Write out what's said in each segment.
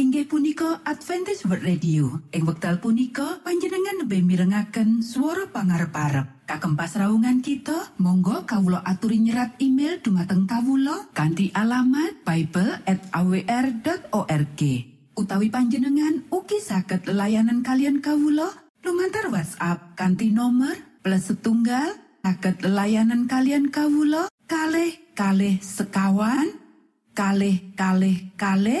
inggih punika Adventist World Radio. Ing wekdal punika panjenengan lebih mirengaken suara pangarep parep kagem pasraungan kita Monggo Kawulo aturi nyerat email dumateng Kawulo kanti alamat Bible at awr.org utawi panjenengan uki saged layanan kalian Kawulo lumantar WhatsApp kanti nomor plus setunggal saged layanan kalian Kawulo kalh kalh sekawan kalh kalh kalh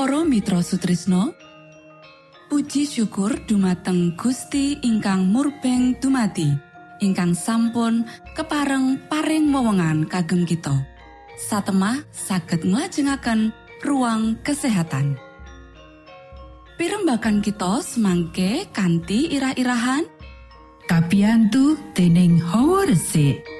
Mitra Sutrisno Puji syukur dumateng Gusti ingkang murbeng dumati ingkang sampun kepareng paring wewenngan kagem kita. Satemah saged nglajengaken ruang kesehatan. Pirembakan kita semangke kanthi irah-irahan. Kapiantu dening Hawa Resik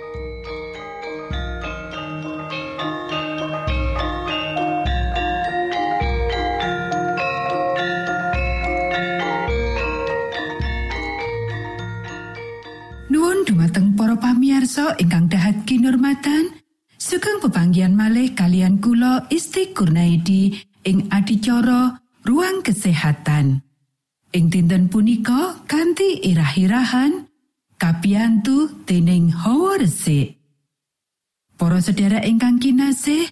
pamiarsa ingkang dahat kinurmatan sugeng pepanggian malih kalian kula Isti Kurnaidi ing adicara ruang kesehatan. Ing dinten punika kanthi irah-irahan kapiantu dening Hawa Resik. Para sedherek ingkang kinasih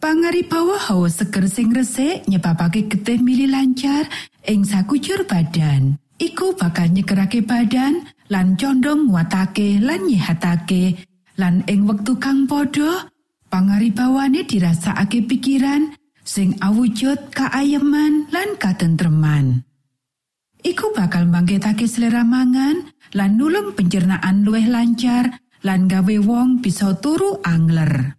pangaribawa hawa seger sing resik nyebabake getih mili lancar ing sakujur badan. Iku bakal nyegerake badan lan condong watake lan nyihatake lan ing wektu kang padha pangaribawane dirasakake pikiran sing awujud kaayeman lan katentreman. Iku bakal mbangkitake selera mangan lan nulung pencernaan luwih lancar lan gawe wong bisa turu angler.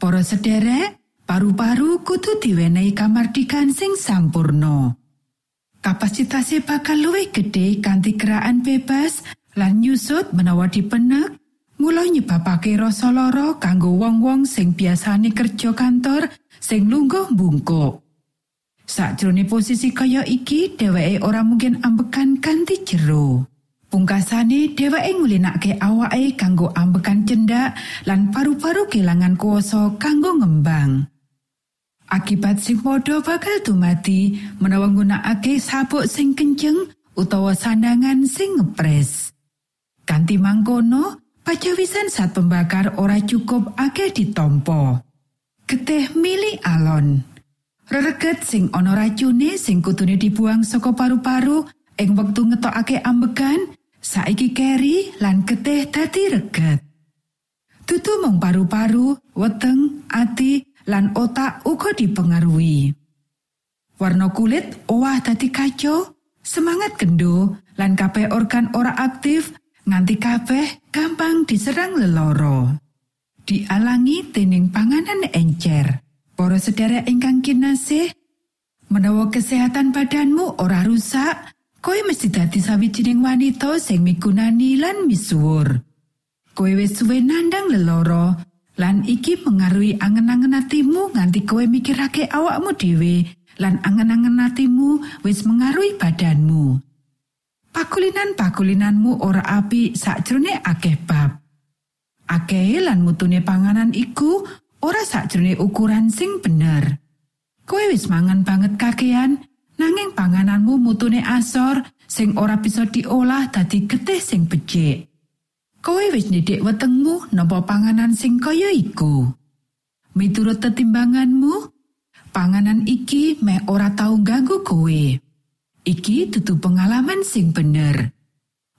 Para sederek paru-paru kudu diwenehi kamardikan sing sampurno. Kapasitase bakal luwih gedhe kanthi keraan bebas lan nyusut menawa dipenek. Mula nyebabake rasa lara kanggo wong-wong sing biasane kerja kantor sing lungguh bungkuk sakjroning posisi kaya iki dheweke ora mungkin ambekan kanthi jero. Pungkasane dheweke ngulinake awake kanggo ambekan cendak lan paru-paru kelangan kuasa kanggo ngembang Akibat sing padha bakal dumati menawa nggunakake sabuk sing kenceng utawa sandangan sing ngepres. Kanti mangkono, pacawisan saat pembakar ora cukup akeh ditompo. Getih mili alon. Rereget sing ana racune sing kutune dibuang saka paru-paru ing wektu ngetokake ambegan, saiki keri lan getih dadi reget. Tutu mung paru-paru, weteng, ati, lan otak uga dipengaruhi. Warna kulit owah dadi kacau, semangat kendo, lan kabeh organ ora aktif nganti kabeh gampang diserang leloro. Dialangi dening panganan encer. Para sedherek ingkang kinasih, Menawa kesehatan badanmu ora rusak, koe mesti dadi sawijining wanita sing migunani lan misuwur. Koe wis suwe nandang leloro, lan iki mengaruhi angen-angen atimu nganti koe mikirake awakmu dhewe lan angen-angen atimu wis mengaruhi badanmu. Pakulinan-pakulinanmu ora apik sakjroning akeh bab. Akeh lan mutune panganan iku ora sakjroning ukuran sing bener. Kowe wis mangan banget kakean, nanging pangananmu mutune asor sing ora bisa diolah dadi getih sing becik. Kowe wis nyedik wetengmu napa panganan sing kaya iku. Miturut tetimbanganmu, panganan iki meh ora tau ganggu kowe. Iki dudu pengalaman sing bener.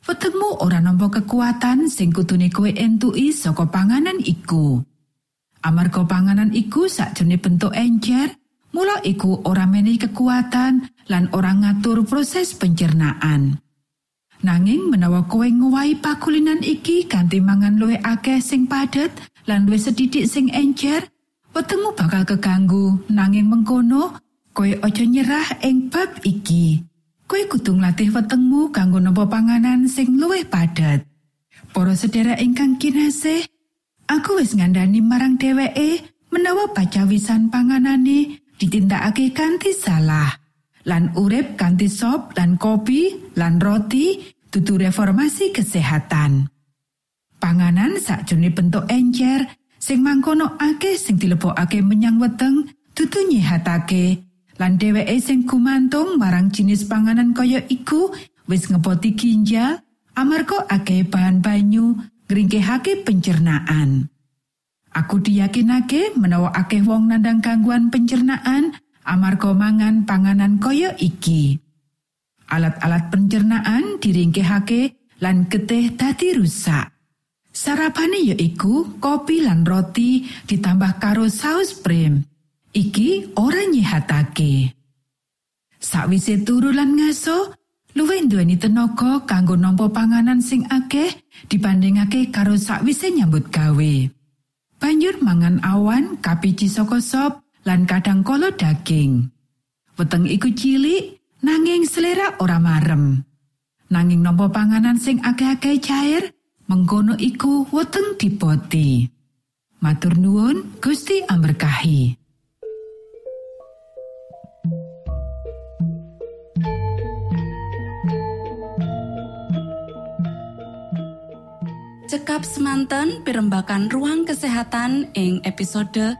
Wetengmu ora nampa kekuatan sing kutune kowe entuki saka panganan iku. Amarga panganan iku sakjane bentuk encer, Mula iku ora menehi kekuatan lan ora ngatur proses pencernaan. Nanging menawa kowe ngowahi pakulinan iki kanthi mangan luwih akeh sing padet lan luwih sedidik sing encer, wetengmu bakal keganggu. Nanging mengkono, kowe aja nyerah ing bab iki. Kowe kudu nglatih wetengmu kanggo nampa panganan sing luwih padet. Para sedherek ingkang kinasih, aku wis ngandani marang dheweke menawa pacawisan panganane ditindakake kanthi salah lan urip kanthi sop lan kopi lan roti dudu reformasi kesehatan panganan sakjroning bentuk encer sing mangkono akeh sing dilebokake menyang weteng dudu nyehatake lan dheweke sing gumantung marang jenis panganan kaya iku wis ngepoti ginjal amarga akeh bahan banyu ngringkehake pencernaan. Aku diyakinake menawa akeh wong nandang gangguan pencernaan amarga mangan panganan kaya iki. Alat-alat pencernaan diringkehake lan getih dadi rusak. Sarapane yaiku kopi lan roti ditambah karo saus prem. Iki ora nyehatake. Sakwise turu lan ngaso, luwih duweni tenaga kanggo nampa panganan sing akeh dibandingake karo sakwise nyambut gawe. banjur mangan awan kapiji saka sop lan kadang kala daging. Weteng iku cilik nanging selera ora marem. Nanging nampa panganan sing akeh-akeh cair mengkono iku weteng dipoti. Matur nuwun Gusti amberkahi. Cekap semanten pimbakan ruang kesehatan ing episode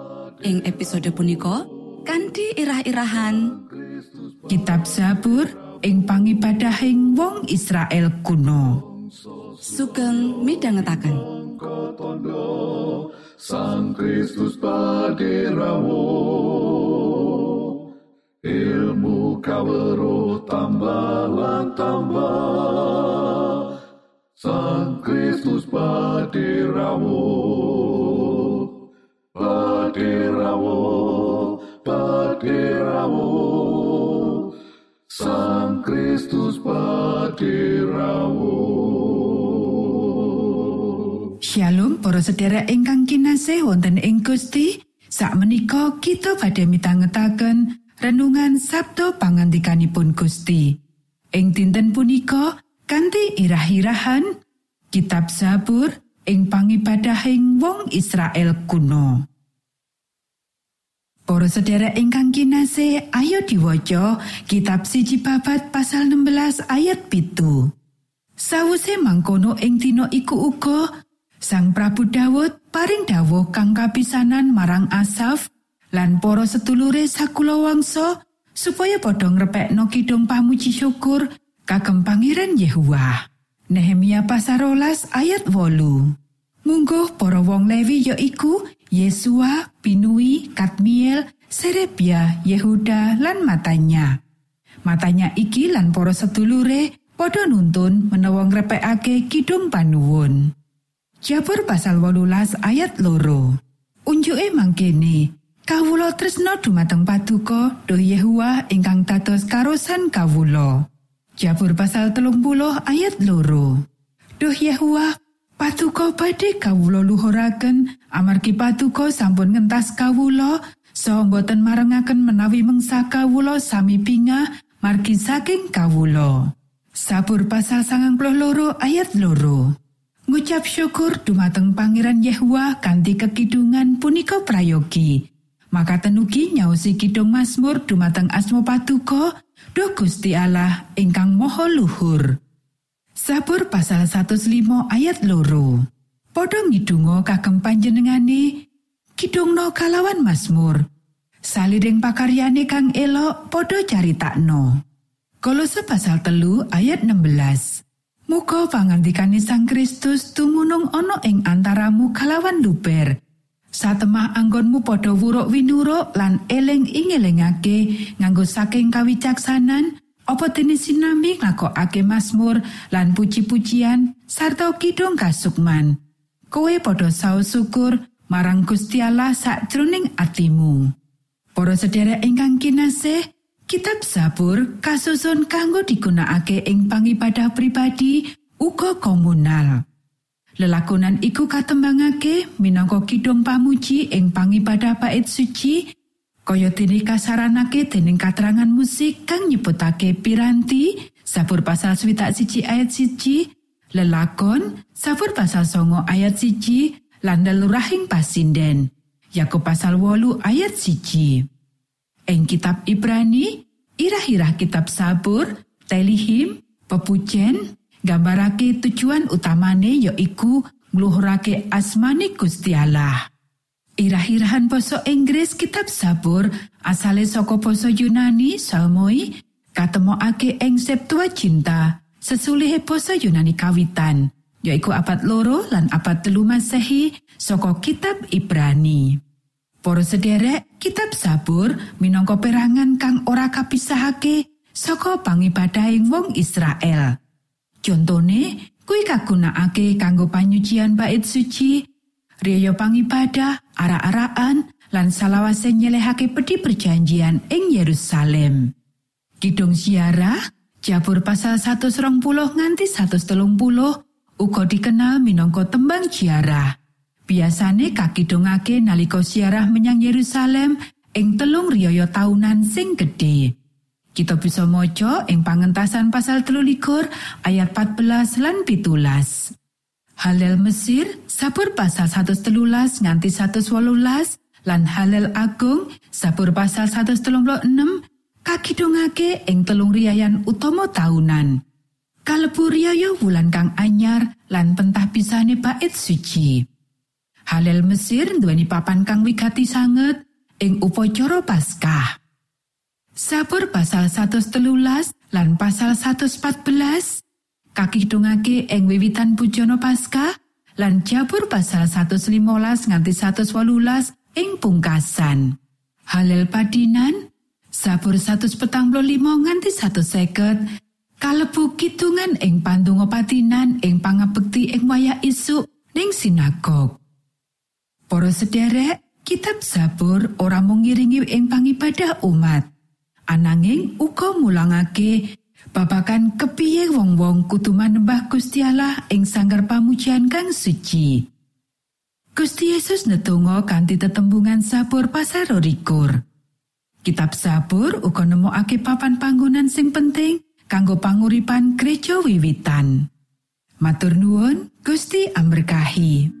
Ing episode punika kanthi irah-irahan. Kitab Zabur ing pangibadahing wong Israel kuno. sugeng midhangetaken. Sang Kristus padawo ilmu kawero tambah tambah. Sang Kristus padawo padawo padawo Sang Kristus padawo Shalom para sedherek ingkang kinasih wonten ing Gusti. Sakmenika kita badhe mitangetaken renungan Sabtu pangandikanipun Gusti. Ing dinten punika kanthi irah-irahan Kitab Zabur ing pangibadahing wong Israel kuno. Para sedherek ingkang kinasih, ayo diwaca Kitab Siji Babat pasal 16 ayat pitu. Sawuse mangkono ing dina iku uga Sang Prabu Dawud paring dawuh kang kapisanan marang Asaf lan para sedulure sakulawangsa supaya padha ngrepekno kidung pamuji syukur kagem Pangeran Yehuwa. Nehemia pasarolas ayat wolu. Mungguh para wong Lewi ya iku Yesua, Binui, Kadmiel, Serebia, Yehuda lan matanya. Matanya iki lan para sedulure padha nuntun menawa ngrepekake kidung panuwun. Jabur pasal wolulas ayat loro. Unjuke mangkene, kawulo tresno dumateng paduka do Yehua ingkang dados karosan kawulo. Jabur pasal telung puluh ayat loro. Duh Yehua, paduka badhe kawulo luhuraken amargi paduka sampun ngentas kawulo saha boten marengaken menawi mengsa kawulo sami pingah margi saking kawulo. Sabur pasal sangang loro ayat loro. ngucap syukur dumateng Pangeran Yehua kanthi kekidungan punika prayogi. Maka tenugi nyaosi kidung Mazmur dumateng asmo patuko, Duh Gusti Allah ingkang moho luhur. Sabur pasal 105 ayat loro. Podho ngidungo kagem panjenengane, kidungno kalawan Mazmur. Saliring pakaryane kang elok padha caritakno. Kolose pasal telu ayat 16. Muga pangandikane Sang Kristus tumunung ana ing antaramu kalawan luber. Satemah anggonmu padha wuruk winuruk lan eling ingelingake nganggo saking kawicaksanan apa dene sinambi nglakokake Mazmur lan puji-pujian sarta kidung kasukman. Kowe padha saos syukur marang Gusti Allah sakjroning atimu. Para sedherek ingkang kinasih, Kitab Zabur kasusun kanggo digunakake ing pangibadah pribadi uga komunal. Lelakonan iku katembangake minangka kidung pamuji ing pangibadah bait suci, kaya dene kasaranake dening katerangan musik kang nyebutake piranti, Zabur pasal swidak siji ayat siji, lelakon, Zabur pasal songo ayat siji, lan lelurahing pasinden. Yakub pasal wolu ayat siji. Ing kitab Ibrani, irah-irah kitab Sabur, Telihim, pepujen, gambarake tujuan utamane ya iku ngluhurake asmani Gusti Allah. Irah-irahan basa Inggris kitab Sabur asale saka basa Yunani Salmoi katemokake ing Septuaginta sesulihe basa Yunani kawitan yaiku abad loro lan abad telu Masehi saka kitab Ibrani. Para sederek, kitab Sabur minangka perangan kang ora kapisahake saka pangibadahing wong Israel. Contone, kuwi kagunakake kanggo panyucian bait suci, riyo pangibadah, ara-araan, lan salawase nyelehake pedi perjanjian ing Yerusalem. Kidung siarah, Jabur pasal 120 nganti 130 uga dikenal minangka tembang siarah. Biasane kakidungake nalika siarah menyang Yerusalem ing telung riyaya taunan sing gedhe. Kita bisa maca ing pangentasan pasal telulikur ayat 14 lan pitulas. Halel Mesir sabur pasal 113 nganti 118 lan Halel Agung sabur pasal 136 kakidungake ing telung riyayan utama taunan. Kalebu riyaya wulan kang anyar lan pentah pisane bait suci. Halel Mesir nduweni papan kang wigati sanget ing upacara Paskah. Sabur pasal 113 lan pasal 114 kakidungake ing wiwitan pujana Paskah lan Jabur pasal 115 nganti 118 ing pungkasan. Halel padinan Sabur 145 nganti 150 kalebu kidungan ing pandonga patinan ing pangabekti ing wayah isuk ning sinagog. Para sederek, kitab Zabur ora mung ngiringi ing pangibadah umat, ananging uga mulangake babakan kepiye wong-wong kudu manembah Gusti Allah ing sanggar pamujian kang suci. Gusti Yesus netunggo kanthi tetembungan Sabur pasar rikur. Kitab Sabur uga nemokake papan panggonan sing penting kanggo panguripan gereja wiwitan. Matur nuwun, Gusti amberkahi.